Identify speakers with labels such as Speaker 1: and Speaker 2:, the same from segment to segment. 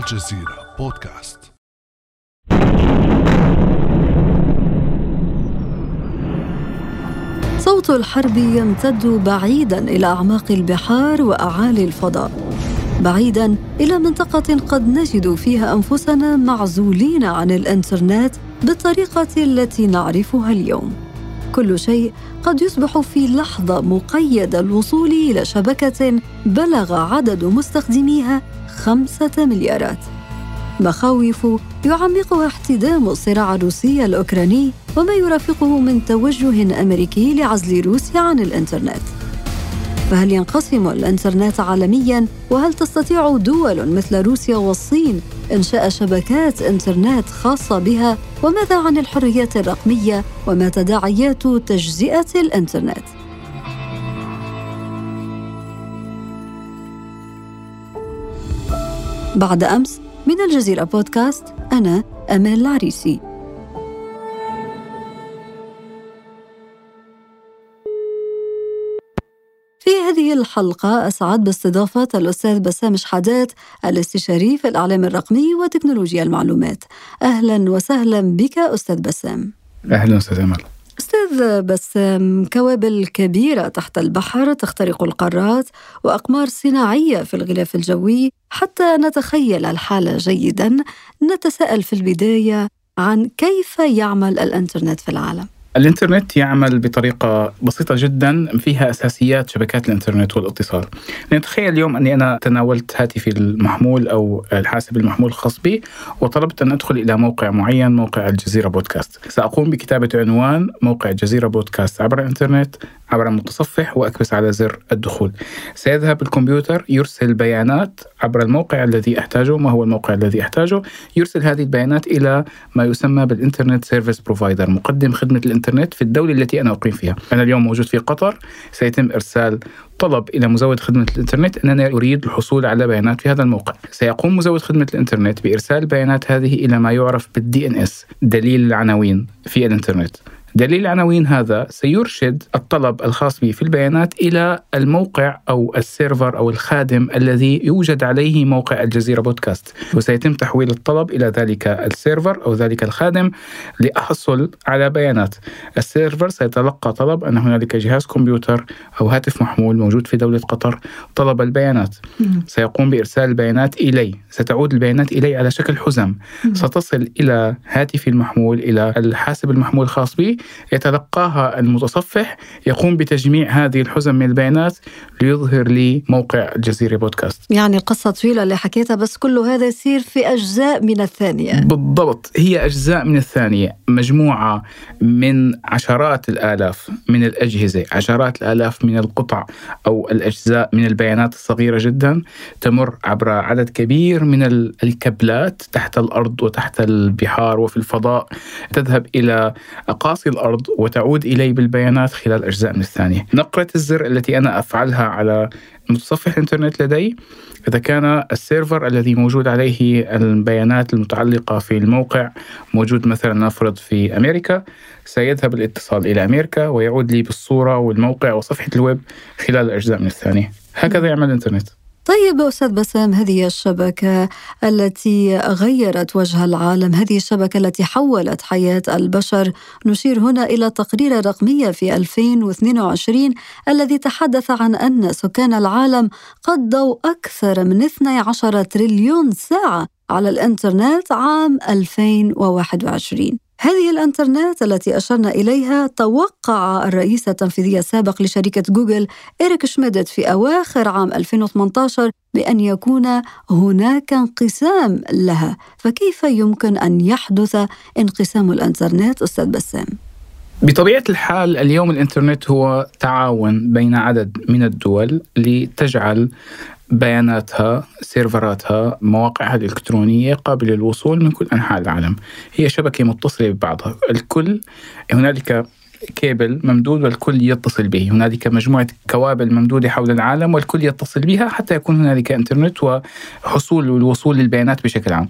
Speaker 1: الجزيرة بودكاست.
Speaker 2: صوت الحرب يمتد بعيدا إلى أعماق البحار وأعالي الفضاء. بعيدا إلى منطقة قد نجد فيها أنفسنا معزولين عن الإنترنت بالطريقة التي نعرفها اليوم. كل شيء قد يصبح في لحظة مقيد الوصول إلى شبكة بلغ عدد مستخدميها خمسة مليارات. مخاوف يعمقها احتدام الصراع الروسي الأوكراني وما يرافقه من توجه أمريكي لعزل روسيا عن الإنترنت. فهل ينقسم الإنترنت عالميا؟ وهل تستطيع دول مثل روسيا والصين إنشاء شبكات إنترنت خاصة بها؟ وماذا عن الحريات الرقمية؟ وما تداعيات تجزئة الإنترنت؟ بعد أمس من الجزيرة بودكاست أنا امال العريسي. في هذه الحلقة أسعد باستضافة الأستاذ بسام شحادات الاستشاري في الإعلام الرقمي وتكنولوجيا المعلومات. أهلا وسهلا بك أستاذ بسام.
Speaker 3: أهلا أستاذ أمل.
Speaker 2: أستاذ بسام كوابل كبيرة تحت البحر تخترق القارات وأقمار صناعية في الغلاف الجوي. حتى نتخيل الحالة جيدا نتساءل في البداية عن كيف يعمل الإنترنت في العالم.
Speaker 3: الإنترنت يعمل بطريقة بسيطة جدا فيها أساسيات شبكات الإنترنت والاتصال. نتخيل اليوم أني أنا تناولت هاتفي المحمول أو الحاسب المحمول الخاص بي وطلبت أن أدخل إلى موقع معين موقع الجزيرة بودكاست. سأقوم بكتابة عنوان موقع الجزيرة بودكاست عبر الإنترنت. عبر المتصفح وأكبس على زر الدخول. سيذهب الكمبيوتر يرسل بيانات عبر الموقع الذي أحتاجه. ما هو الموقع الذي أحتاجه؟ يرسل هذه البيانات إلى ما يسمى بال Internet Service Provider مقدم خدمة الإنترنت في الدولة التي أنا أقيم فيها. أنا اليوم موجود في قطر. سيتم إرسال طلب إلى مزود خدمة الإنترنت. أنني أريد الحصول على بيانات في هذا الموقع. سيقوم مزود خدمة الإنترنت بإرسال البيانات هذه إلى ما يعرف بال DNS دليل العناوين في الإنترنت. دليل العناوين هذا سيرشد الطلب الخاص به في البيانات إلى الموقع أو ال server أو الخادم الذي يوجد عليه موقع الجزيرة بودكاست. وسيتم تحويل الطلب إلى ذلك ال server أو ذلك الخادم لأحصل على بيانات. ال server سيتلقى طلب أن هنالك جهاز كمبيوتر أو هاتف محمول موجود في دولة قطر طلب البيانات. سيقوم بإرسال البيانات إلي. ستعود البيانات إلي على شكل حزم. ستصل إلى هاتفي المحمول إلى الحاسب المحمول الخاص بي يتلقاها المتصفح يقوم بتجميع هذه الحزم من البيانات ليظهر لي موقع الجزيرة بودكاست.
Speaker 2: يعني قصة طويلة اللي حكيتها بس كل هذا يصير في أجزاء من الثانية.
Speaker 3: بالضبط هي أجزاء من الثانية مجموعة من عشرات الآلاف من الأجهزة عشرات الآلاف من القطع أو الأجزاء من البيانات الصغيرة جدا تمر عبر عدد كبير من الكابلات تحت الأرض وتحت البحار وفي الفضاء تذهب إلى أقاصي الأرض وتعود إلي بالبيانات خلال أجزاء من الثانية. نقرة الزر التي أنا أفعلها على متصفح الإنترنت لدي إذا كان ال server الذي موجود عليه البيانات المتعلقة في الموقع موجود مثلا نفرض في أمريكا سيذهب الاتصال إلى أمريكا ويعود لي بالصورة والموقع وصفحة الويب خلال الأجزاء من الثانية. هكذا يعمل الإنترنت.
Speaker 2: طيب أستاذ بسام هذه الشبكة التي غيرت وجه العالم هذه الشبكة التي حولت حياة البشر نشير هنا إلى تقرير رقمية في 2022 الذي تحدث عن أن سكان العالم قضوا أكثر من 12 تريليون ساعة على الإنترنت عام 2021 هذه الانترنت التي أشرنا إليها توقع الرئيس التنفيذي السابق لشركة جوجل إريك شميدت في أواخر عام 2018 بأن يكون هناك انقسام لها، فكيف يمكن أن يحدث انقسام الانترنت أستاذ بسام؟
Speaker 3: بطبيعة الحال اليوم الإنترنت هو تعاون بين عدد من الدول لتجعل بياناتها سيرفراتها مواقعها الإلكترونية قابلة للوصول من كل أنحاء العالم. هي شبكة متصلة ببعضها. الكل هنالك كيبل ممدود والكل يتصل به. هنالك مجموعة كوابل ممدودة حول العالم والكل يتصل بها حتى يكون هنالك إنترنت وحصول والوصول للبيانات بشكل عام.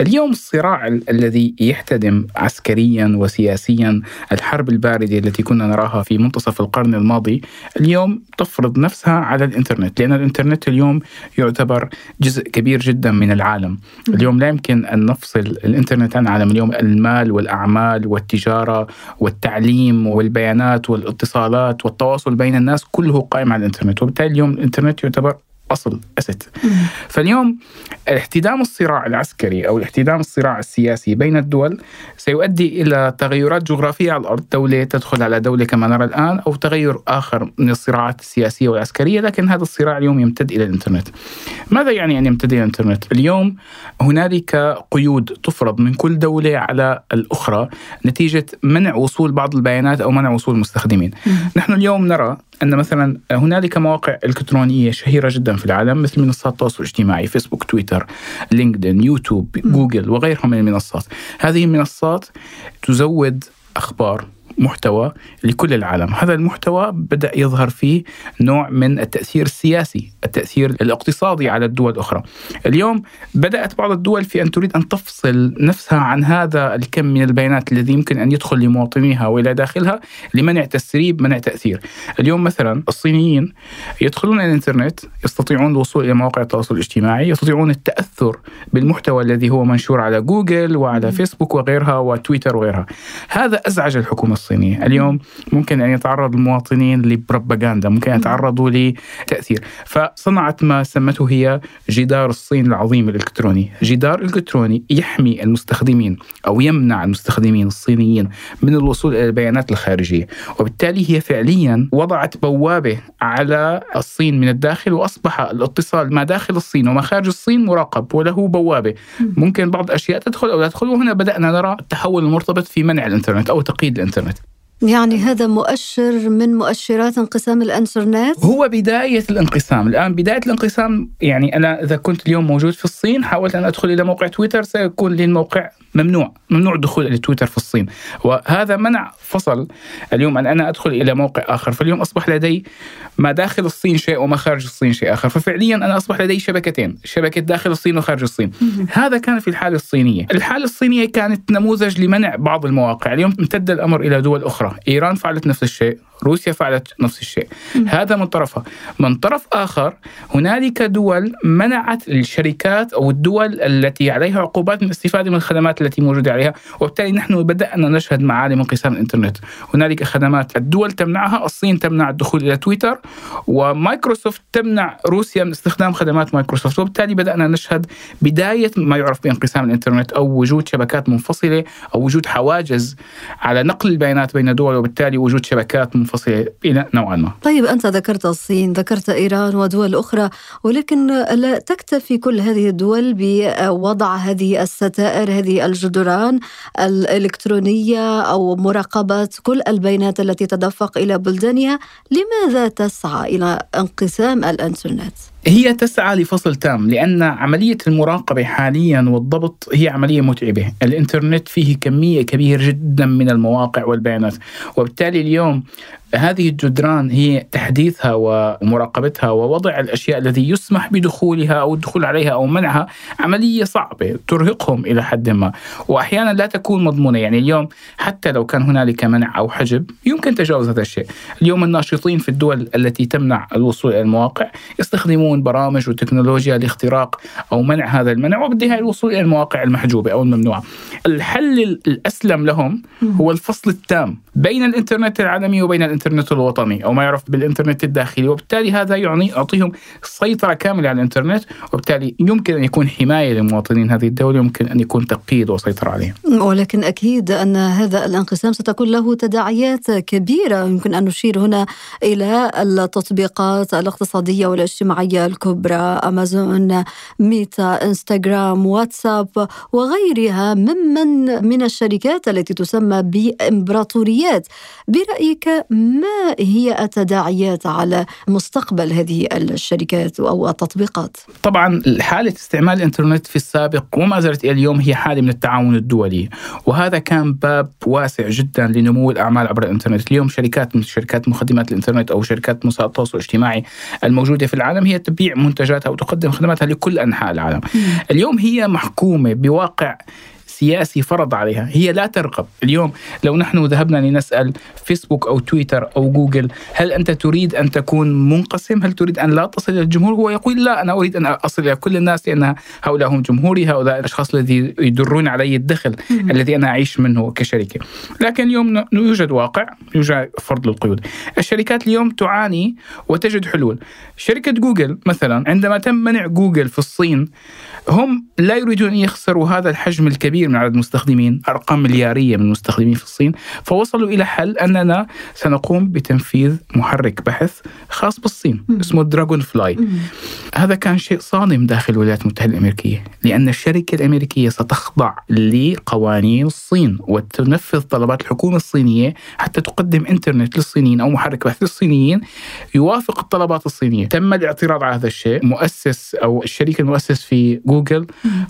Speaker 3: اليوم الصراع الذي يحتدم عسكريا وسياسيا الحرب الباردة التي كنا نراها في منتصف القرن الماضي اليوم تفرض نفسها على الإنترنت لأن الإنترنت اليوم يعتبر جزء كبير جدا من العالم. اليوم لا يمكن أن نفصل الإنترنت عن العالم. اليوم المال والأعمال والتجارة والتعليم والبيانات والاتصالات والتواصل بين الناس كله قائم على الإنترنت. وبالتالي اليوم الإنترنت يعتبر أصل أسد فاليوم احتدام الصراع العسكري أو احتدام الصراع السياسي بين الدول سيؤدي إلى تغيرات جغرافية على الأرض، دولة تدخل على دولة كما نرى الآن أو تغير آخر من الصراعات السياسية والعسكرية، لكن هذا الصراع اليوم يمتد إلى الإنترنت. ماذا يعني أن يمتد إلى الإنترنت؟ اليوم هنالك قيود تفرض من كل دولة على الأخرى نتيجة منع وصول بعض البيانات أو منع وصول المستخدمين. نحن اليوم نرى أن مثلا هنالك مواقع إلكترونية شهيرة جدا في العالم مثل منصات التواصل الاجتماعي فيسبوك تويتر لينكدين يوتيوب جوجل وغيرها من المنصات. هذه المنصات تزود أخبار محتوى لكل العالم. هذا المحتوى بدأ يظهر فيه نوع من التأثير السياسي التأثير الاقتصادي على الدول الأخرى. اليوم بدأت بعض الدول في أن تريد أن تفصل نفسها عن هذا الكم من البيانات الذي يمكن أن يدخل لمواطنيها وإلى داخلها لمنع تسريب منع تأثير. اليوم مثلا الصينيين يدخلون الإنترنت يستطيعون الوصول إلى مواقع التواصل الاجتماعي يستطيعون التأثر بالمحتوى الذي هو منشور على جوجل وعلى فيسبوك وغيرها وتويتر وغيرها. هذا أزعج الحكومة الصينية. الصينية اليوم ممكن أن يتعرض المواطنين لبروباغندا ممكن أن يتعرضوا لتأثير. فصنعت ما سمته هي جدار الصين العظيم الإلكتروني. جدار إلكتروني يحمي المستخدمين أو يمنع المستخدمين الصينيين من الوصول إلى البيانات الخارجية. وبالتالي هي فعليا وضعت بوابة على الصين من الداخل وأصبح الاتصال ما داخل الصين وما خارج الصين مراقب وله بوابة. ممكن بعض الأشياء تدخل أو لا تدخل وهنا بدأنا نرى التحول المرتبط في منع الإنترنت أو تقييد الإنترنت.
Speaker 2: يعني هذا مؤشر من مؤشرات انقسام الانترنت؟
Speaker 3: هو بداية الانقسام، الآن بداية الانقسام يعني أنا إذا كنت اليوم موجود في الصين حاولت أن أدخل إلى موقع تويتر سيكون لي الموقع ممنوع ممنوع الدخول إلى تويتر في الصين. وهذا منع فصل اليوم أن أنا أدخل إلى موقع آخر. فاليوم أصبح لدي ما داخل الصين شيء وما خارج الصين شيء آخر. ففعليا أنا أصبح لدي شبكتين شبكة داخل الصين وخارج الصين. هذا كان في الحالة الصينية. الحالة الصينية كانت نموذج لمنع بعض المواقع. اليوم امتد الأمر إلى دول أخرى. إيران فعلت نفس الشيء. روسيا فعلت نفس الشيء. هذا من طرفها. من طرف آخر هنالك دول منعت الشركات أو الدول التي عليها عقوبات من الاستفادة من الخدمات التي موجودة عليها وبالتالي نحن بدأنا نشهد معالم انقسام الإنترنت. هنالك خدمات الدول تمنعها الصين تمنع الدخول إلى تويتر ومايكروسوفت تمنع روسيا من استخدام خدمات مايكروسوفت. وبالتالي بدأنا نشهد بداية ما يعرف بانقسام الإنترنت أو وجود شبكات منفصلة أو وجود حواجز على نقل البيانات بين الدول وبالتالي وجود شبكات منفصلة منفصلة نوعا ما
Speaker 2: طيب أنت ذكرت الصين ذكرت إيران ودول أخرى ولكن لا تكتفي كل هذه الدول بوضع هذه الستائر هذه الجدران الإلكترونية أو مراقبة كل البيانات التي تدفق إلى بلدانها لماذا تسعى إلى انقسام الإنترنت؟
Speaker 3: هي تسعى لفصل تام لأن عملية المراقبة حاليا والضبط هي عملية متعبة. الإنترنت فيه كمية كبيرة جدا من المواقع والبيانات. وبالتالي اليوم هذه الجدران هي تحديثها ومراقبتها ووضع الأشياء الذي يسمح بدخولها أو الدخول عليها أو منعها عملية صعبة ترهقهم إلى حد ما. وأحيانا لا تكون مضمونة. يعني اليوم حتى لو كان هنالك منع أو حجب يمكن تجاوز هذا الشيء. اليوم الناشطين في الدول التي تمنع الوصول إلى المواقع يستخدمون برامج وتكنولوجيا لاختراق أو منع هذا المنع وبالنهايه الوصول إلى المواقع المحجوبة أو الممنوعة. الحل الأسلم لهم هو الفصل التام بين الإنترنت العالمي وبين الانترنت الوطني أو ما يعرف بالإنترنت الداخلي وبالتالي هذا يعني يعطيهم سيطرة كاملة على الإنترنت وبالتالي يمكن أن يكون حماية لمواطنين هذه الدولة يمكن أن يكون تقييد وسيطرة عليهم.
Speaker 2: ولكن أكيد أن هذا الانقسام ستكون له تداعيات كبيرة يمكن أن نشير هنا إلى التطبيقات الاقتصادية والاجتماعية الكبرى أمازون ميتا إنستغرام واتساب وغيرها ممن من الشركات التي تسمى بإمبراطوريات برأيك ما هي التداعيات على مستقبل هذه الشركات أو التطبيقات؟
Speaker 3: طبعا حالة استعمال الإنترنت في السابق وما زالت إلى اليوم هي حالة من التعاون الدولي وهذا كان باب واسع جدا لنمو الأعمال عبر الإنترنت. اليوم شركات من شركات مخدمات الإنترنت أو شركات مساعدة التواصل الاجتماعي الموجودة في العالم هي تبيع منتجاتها وتقدم خدماتها لكل أنحاء العالم. اليوم هي محكومة بواقع سياسي فرض عليها. هي لا ترغب. اليوم لو نحن ذهبنا لنسأل فيسبوك أو تويتر أو جوجل هل أنت تريد أن تكون منقسم؟ هل تريد أن لا تصل إلى الجمهور؟ هو يقول لا أنا أريد أن أصل إلى كل الناس لأن هؤلاء هم جمهوري هؤلاء الأشخاص الذي يدرون علي الدخل الذي أنا أعيش منه كشركة لكن اليوم يوجد واقع يوجد فرض للقيود. الشركات اليوم تعاني وتجد حلول. شركة جوجل مثلا عندما تم منع جوجل في الصين هم لا يريدون أن يخسروا هذا الحجم الكبير من عدد المستخدمين أرقام مليارية من المستخدمين في الصين. فوصلوا إلى حل أننا سنقوم بتنفيذ محرك بحث خاص بالصين اسمه Dragonfly هذا كان شيء صادم داخل الولايات المتحدة الأمريكية لأن الشركة الأمريكية ستخضع لقوانين الصين وتنفذ طلبات الحكومة الصينية حتى تقدم إنترنت للصينيين أو محرك بحث للصينيين يوافق الطلبات الصينية. تم الاعتراض على هذا الشيء. مؤسس أو الشريك المؤسس في جوجل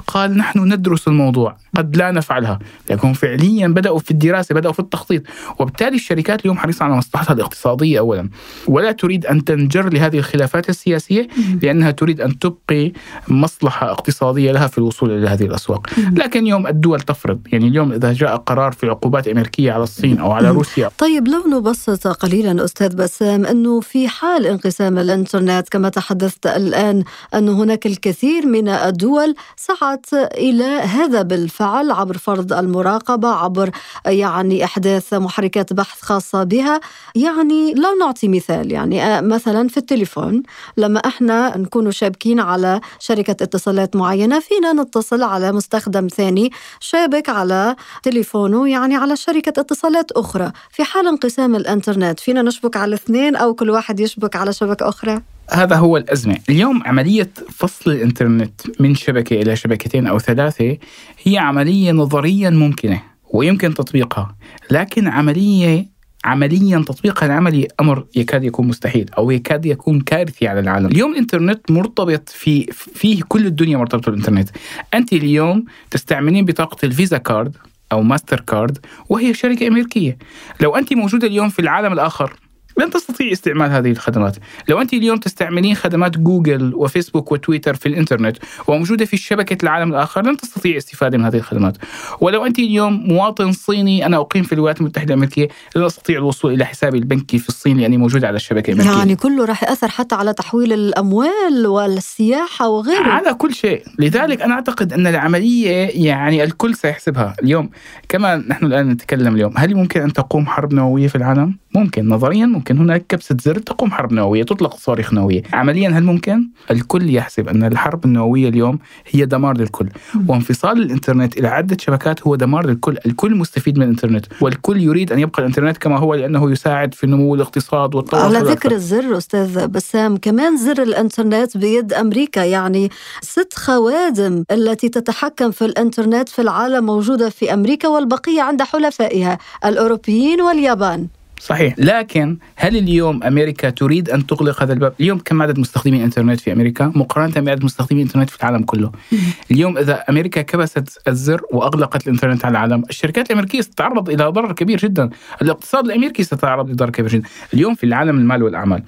Speaker 3: قال نحن ندرس الموضوع. قد لا نفعلها لكن فعليا بدأوا في الدراسة بدأوا في التخطيط. وبالتالي الشركات اليوم حريصة على مصلحتها الاقتصادية أولا. ولا تريد أن تنجر لهذه الخلافات السياسية لأنها تريد أن تبقي مصلحة اقتصادية لها في الوصول إلى هذه الأسواق. لكن اليوم الدول تفرض. يعني اليوم إذا جاء قرار في عقوبات أمريكية على الصين أو على روسيا.
Speaker 2: طيب لو نبسط قليلا أستاذ بسام أنه في حال انقسام الإنترنت كما تحدثت الآن أن هناك الكثير من الدول سعت إلى هذا بالفعل. عبر فرض المراقبة عبر يعني إحداث محركات بحث خاصة بها. يعني لو نعطي مثال يعني آه، مثلا في التليفون لما إحنا نكون شابكين على شركة اتصالات معينة فينا نتصل على مستخدم ثاني شابك على تليفونه يعني على شركة اتصالات أخرى. في حال انقسام الإنترنت فينا نشبك على الاثنين أو كل واحد يشبك على شبكة أخرى؟
Speaker 3: هذا هو الأزمة. اليوم عملية فصل الإنترنت من شبكة إلى شبكتين أو ثلاثة هي عملية نظريا ممكنة ويمكن تطبيقها لكن عملية عمليا تطبيقها العملي أمر يكاد يكون مستحيل أو يكاد يكون كارثي على العالم، اليوم الإنترنت مرتبط في فيه كل الدنيا مرتبطة بالإنترنت، أنت اليوم تستعملين بطاقة الفيزا كارد أو ماستر كارد وهي شركة أمريكية، لو أنت موجودة اليوم في العالم الآخر لن تستطيع استعمال هذه الخدمات. لو أنت اليوم تستعملين خدمات جوجل وفيسبوك وتويتر في الإنترنت وموجودة في شبكة العالم الآخر لن تستطيع استفادة من هذه الخدمات. ولو أنت اليوم مواطن صيني أنا أقيم في الولايات المتحدة الأمريكية لن أستطيع الوصول إلى حسابي البنكي في الصين لأني موجود على الشبكة الأمريكية
Speaker 2: يعني كله راح يأثر حتى على تحويل الأموال والسياحة وغيره.
Speaker 3: على كل شيء. لذلك أنا أعتقد أن العملية يعني الكل سيحسبها. اليوم كما نحن الآن نتكلم اليوم هل ممكن أن تقوم حرب نووية في العالم؟ ممكن. نظريا ممكن. هناك كبسة زر تقوم حرب نووية تطلق صواريخ نووية. عمليا هل ممكن؟ الكل يحسب أن الحرب النووية اليوم هي دمار للكل. وانفصال الإنترنت إلى عدة شبكات هو دمار للكل. الكل مستفيد من الإنترنت والكل يريد أن يبقى الإنترنت كما هو لأنه يساعد في نمو الاقتصاد والتواصل
Speaker 2: على ذكر الزر أستاذ بسام كمان زر الإنترنت بيد أمريكا يعني ست خوادم التي تتحكم في الإنترنت في العالم موجودة في أمريكا والبقية عند حلفائها الأوروبيين واليابان.
Speaker 3: صحيح. لكن هل اليوم أمريكا تريد أن تغلق هذا الباب؟ اليوم كم عدد مستخدمي الإنترنت في أمريكا؟ مقارنة بعدد مستخدمي الإنترنت في العالم كله. اليوم إذا أمريكا كبست الزر وأغلقت الإنترنت على العالم الشركات الأمريكية ستتعرض إلى ضرر كبير جدا. الاقتصاد الأمريكي سيتعرض لضرر كبير جدا. اليوم في العالم المال والأعمال.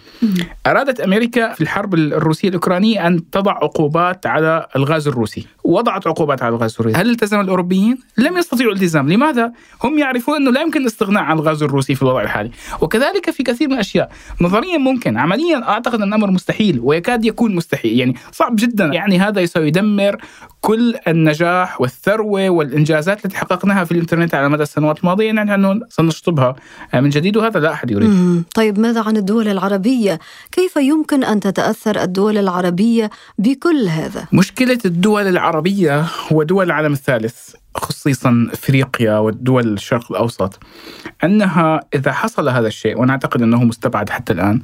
Speaker 3: أرادت أمريكا في الحرب الروسية الأوكرانية أن تضع عقوبات على الغاز الروسي. وضعت عقوبات على الغاز الروسي. هل التزم الأوروبيين؟ لم يستطيعوا الالتزام. لماذا؟ هم يعرفون إنه لا يمكن الاستغناء عن الغاز الروسي في الوضع الحالي. وكذلك في كثير من الأشياء. نظريا ممكن عمليا أعتقد أن الأمر مستحيل ويكاد يكون مستحيل. يعني صعب جدا. يعني هذا سيدمر كل النجاح والثروة والإنجازات التي حققناها في الإنترنت على مدى السنوات الماضية. نحن سنشطبها. من جديد وهذا لا أحد يريد.
Speaker 2: طيب ماذا عن الدول العربية؟ كيف يمكن أن تتأثر الدول العربية بكل هذا؟
Speaker 3: مشكلة الدول العربية ودول العالم الثالث. خصيصا إفريقيا والدول الشرق الأوسط أنها إذا حصل هذا الشيء وأنا أعتقد أنه مستبعد حتى الآن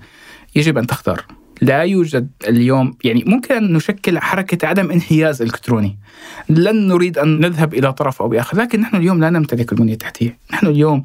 Speaker 3: يجب أن تختار. لا يوجد اليوم يعني ممكن أن نشكل حركة عدم انحياز إلكتروني. لن نريد أن نذهب إلى طرف أو بآخر لكن نحن اليوم لا نمتلك البنية التحتية. نحن اليوم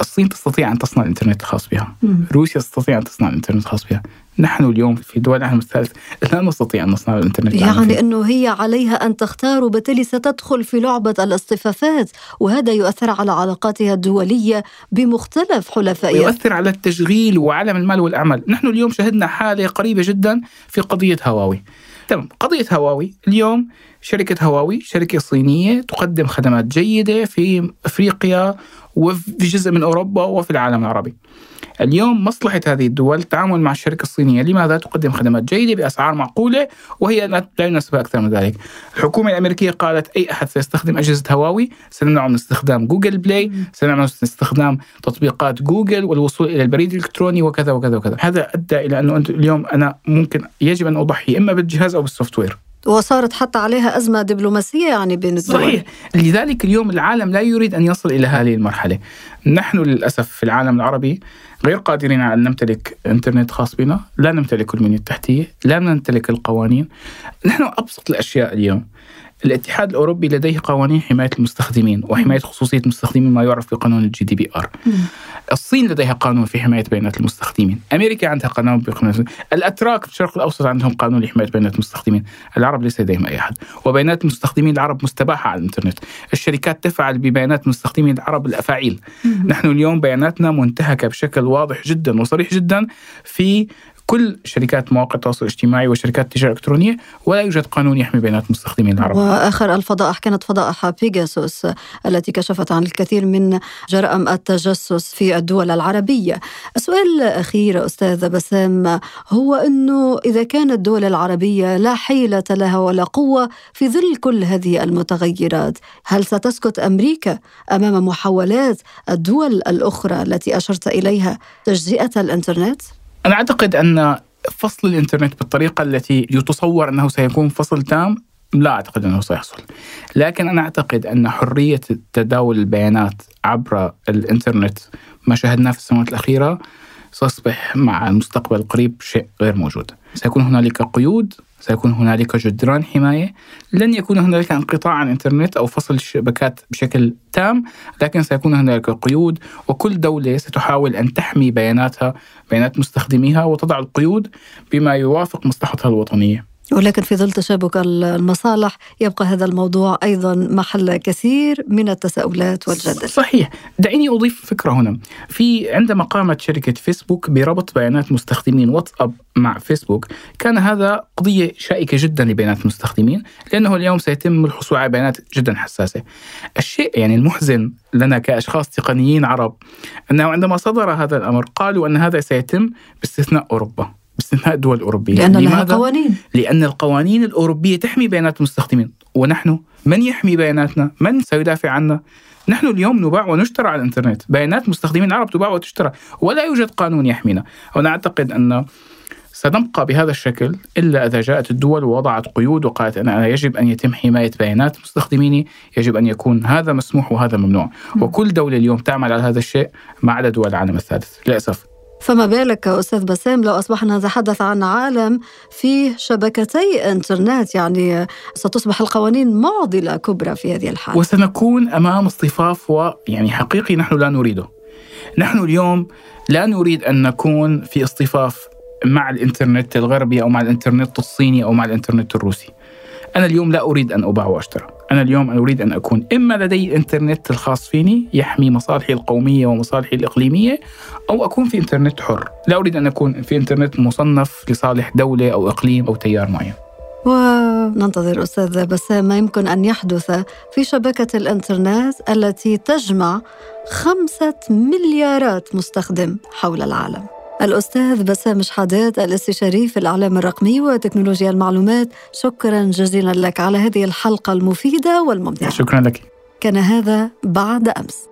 Speaker 3: الصين تستطيع أن تصنع الإنترنت الخاص بها. روسيا تستطيع أن تصنع الإنترنت الخاص بها. نحن اليوم في دول العالم الثالث لا نستطيع أن نصنع الإنترنت.
Speaker 2: يعني أنه هي عليها أن تختار وبالتالي ستدخل في لعبة الاصطفافات وهذا يؤثر على علاقاتها الدولية بمختلف حلفائها.
Speaker 3: ويؤثر على التشغيل وعالم المال والأعمال. نحن اليوم شهدنا حالة قريبة جدا في قضية هواوي. تمام قضية هواوي اليوم شركة هواوي شركة صينية تقدم خدمات جيدة في أفريقيا وفي جزء من أوروبا وفي العالم العربي. اليوم مصلحة هذه الدول التعامل مع الشركة الصينية لماذا؟ تقدم خدمات جيدة بأسعار معقولة وهي لا يناسبها أكثر من ذلك. الحكومة الأمريكية قالت أي أحد سيستخدم أجهزة هواوي سنمنعه من استخدام جوجل بلاي سنمنعه من استخدام تطبيقات جوجل والوصول إلى البريد الإلكتروني وكذا وكذا وكذا. هذا أدى إلى أنه اليوم أنا ممكن يجب أن أضحي إما بالجهاز أو بال software.
Speaker 2: وصارت حتى عليها أزمة دبلوماسية يعني بين الدول.
Speaker 3: صحيح. لذلك اليوم العالم لا يريد أن يصل إلى هذه المرحلة. نحن للأسف في العالم العربي غير قادرين على أن نمتلك إنترنت خاص بنا لا نمتلك البنية التحتية لا نمتلك القوانين. نحن أبسط الأشياء اليوم. الاتحاد الأوروبي لديه قوانين حماية المستخدمين وحماية خصوصية المستخدمين ما يعرف بقانون ال GDPR الصين لديها قانون في حماية بيانات المستخدمين. أمريكا عندها قانون بقانون الأتراك في الشرق الأوسط عندهم قانون لحماية بيانات المستخدمين. العرب ليس لديهم أي أحد. وبيانات المستخدمين العرب مستباحة على الإنترنت. الشركات تفعل ببيانات المستخدمين العرب الأفاعيل. نحن اليوم بياناتنا منتهكة بشكل واضح جدا وصريح جدا في كل شركات مواقع التواصل الاجتماعي وشركات التجارة الإلكترونية ولا يوجد قانون يحمي بيانات المستخدمين العرب.
Speaker 2: وآخر الفضائح كانت فضائح بيجاسوس التي كشفت عن الكثير من جرائم التجسس في الدول العربية السؤال الأخير أستاذ بسام هو أنه إذا كانت الدول العربية لا حيلة لها ولا قوة في ظل كل هذه المتغيرات هل ستسكت أمريكا أمام محاولات الدول الأخرى التي أشرت إليها تجزئة الإنترنت؟
Speaker 3: أنا أعتقد أن فصل الإنترنت بالطريقة التي يتصور أنه سيكون فصل تام لا أعتقد أنه سيحصل. لكن أنا أعتقد أن حرية تداول البيانات عبر الإنترنت ما شاهدناه في السنوات الأخيرة سيصبح مع المستقبل القريب شيء غير موجود. سيكون هنالك قيود سيكون هنالك جدران حماية، لن يكون هنالك انقطاع عن الإنترنت أو فصل الشبكات بشكل تام، لكن سيكون هنالك قيود وكل دولة ستحاول أن تحمي بياناتها، بيانات مستخدميها وتضع القيود بما يوافق مصلحتها الوطنية.
Speaker 2: ولكن في ظل تشابك المصالح يبقى هذا الموضوع أيضا محل كثير من التساؤلات والجدل.
Speaker 3: صحيح، دعيني أضيف فكرة هنا، في عندما قامت شركة فيسبوك بربط بيانات مستخدمين واتساب مع فيسبوك، كان هذا قضية شائكة جدا لبيانات المستخدمين، لأنه اليوم سيتم الحصول على بيانات جدا حساسة. الشيء يعني المحزن لنا كأشخاص تقنيين عرب أنه عندما صدر هذا الأمر قالوا أن هذا سيتم باستثناء أوروبا. باستثناء الدول الأوروبية.
Speaker 2: لأن لها قوانين.
Speaker 3: لأن القوانين الأوروبية تحمي بيانات المستخدمين. ونحن من يحمي بياناتنا؟ من سيدافع عنا؟ نحن اليوم نباع ونشترى على الإنترنت، بيانات مستخدمين العرب تباع وتشترى، ولا يوجد قانون يحمينا، وأنا أعتقد أن سنبقى بهذا الشكل إلا إذا جاءت الدول ووضعت قيود وقالت أن أنا يجب أن يتم حماية بيانات مستخدميني، يجب أن يكون هذا مسموح وهذا ممنوع، وكل دولة اليوم تعمل على هذا الشيء ما عدا دول العالم الثالث. للأسف.
Speaker 2: فما بالك أستاذ بسام لو أصبحنا نتحدث عن عالم فيه شبكتي إنترنت يعني ستصبح القوانين معضلة كبرى في هذه الحالة.
Speaker 3: وسنكون أمام اصطفاف ويعني حقيقي نحن لا نريده. نحن اليوم لا نريد أن نكون في اصطفاف مع الإنترنت الغربي أو مع الإنترنت الصيني أو مع الإنترنت الروسي. أنا اليوم لا أريد أن أباع وأشترى. أنا اليوم أريد أن أكون إما لدي إنترنت الخاص فيني يحمي مصالحي القومية ومصالحي الإقليمية أو أكون في إنترنت حر. لا أريد أن أكون في إنترنت مصنف لصالح دولة أو إقليم أو تيار معين.
Speaker 2: وننتظر أستاذ بسام. ما يمكن أن يحدث في شبكة الإنترنت التي تجمع خمسة مليارات مستخدم حول العالم. الأستاذ بسام شحادات الاستشاري في الإعلام الرقمي وتكنولوجيا المعلومات. شكرا جزيلا لك على هذه الحلقة المفيدة والممتعة.
Speaker 3: شكرا لك.
Speaker 2: كان هذا بعد أمس.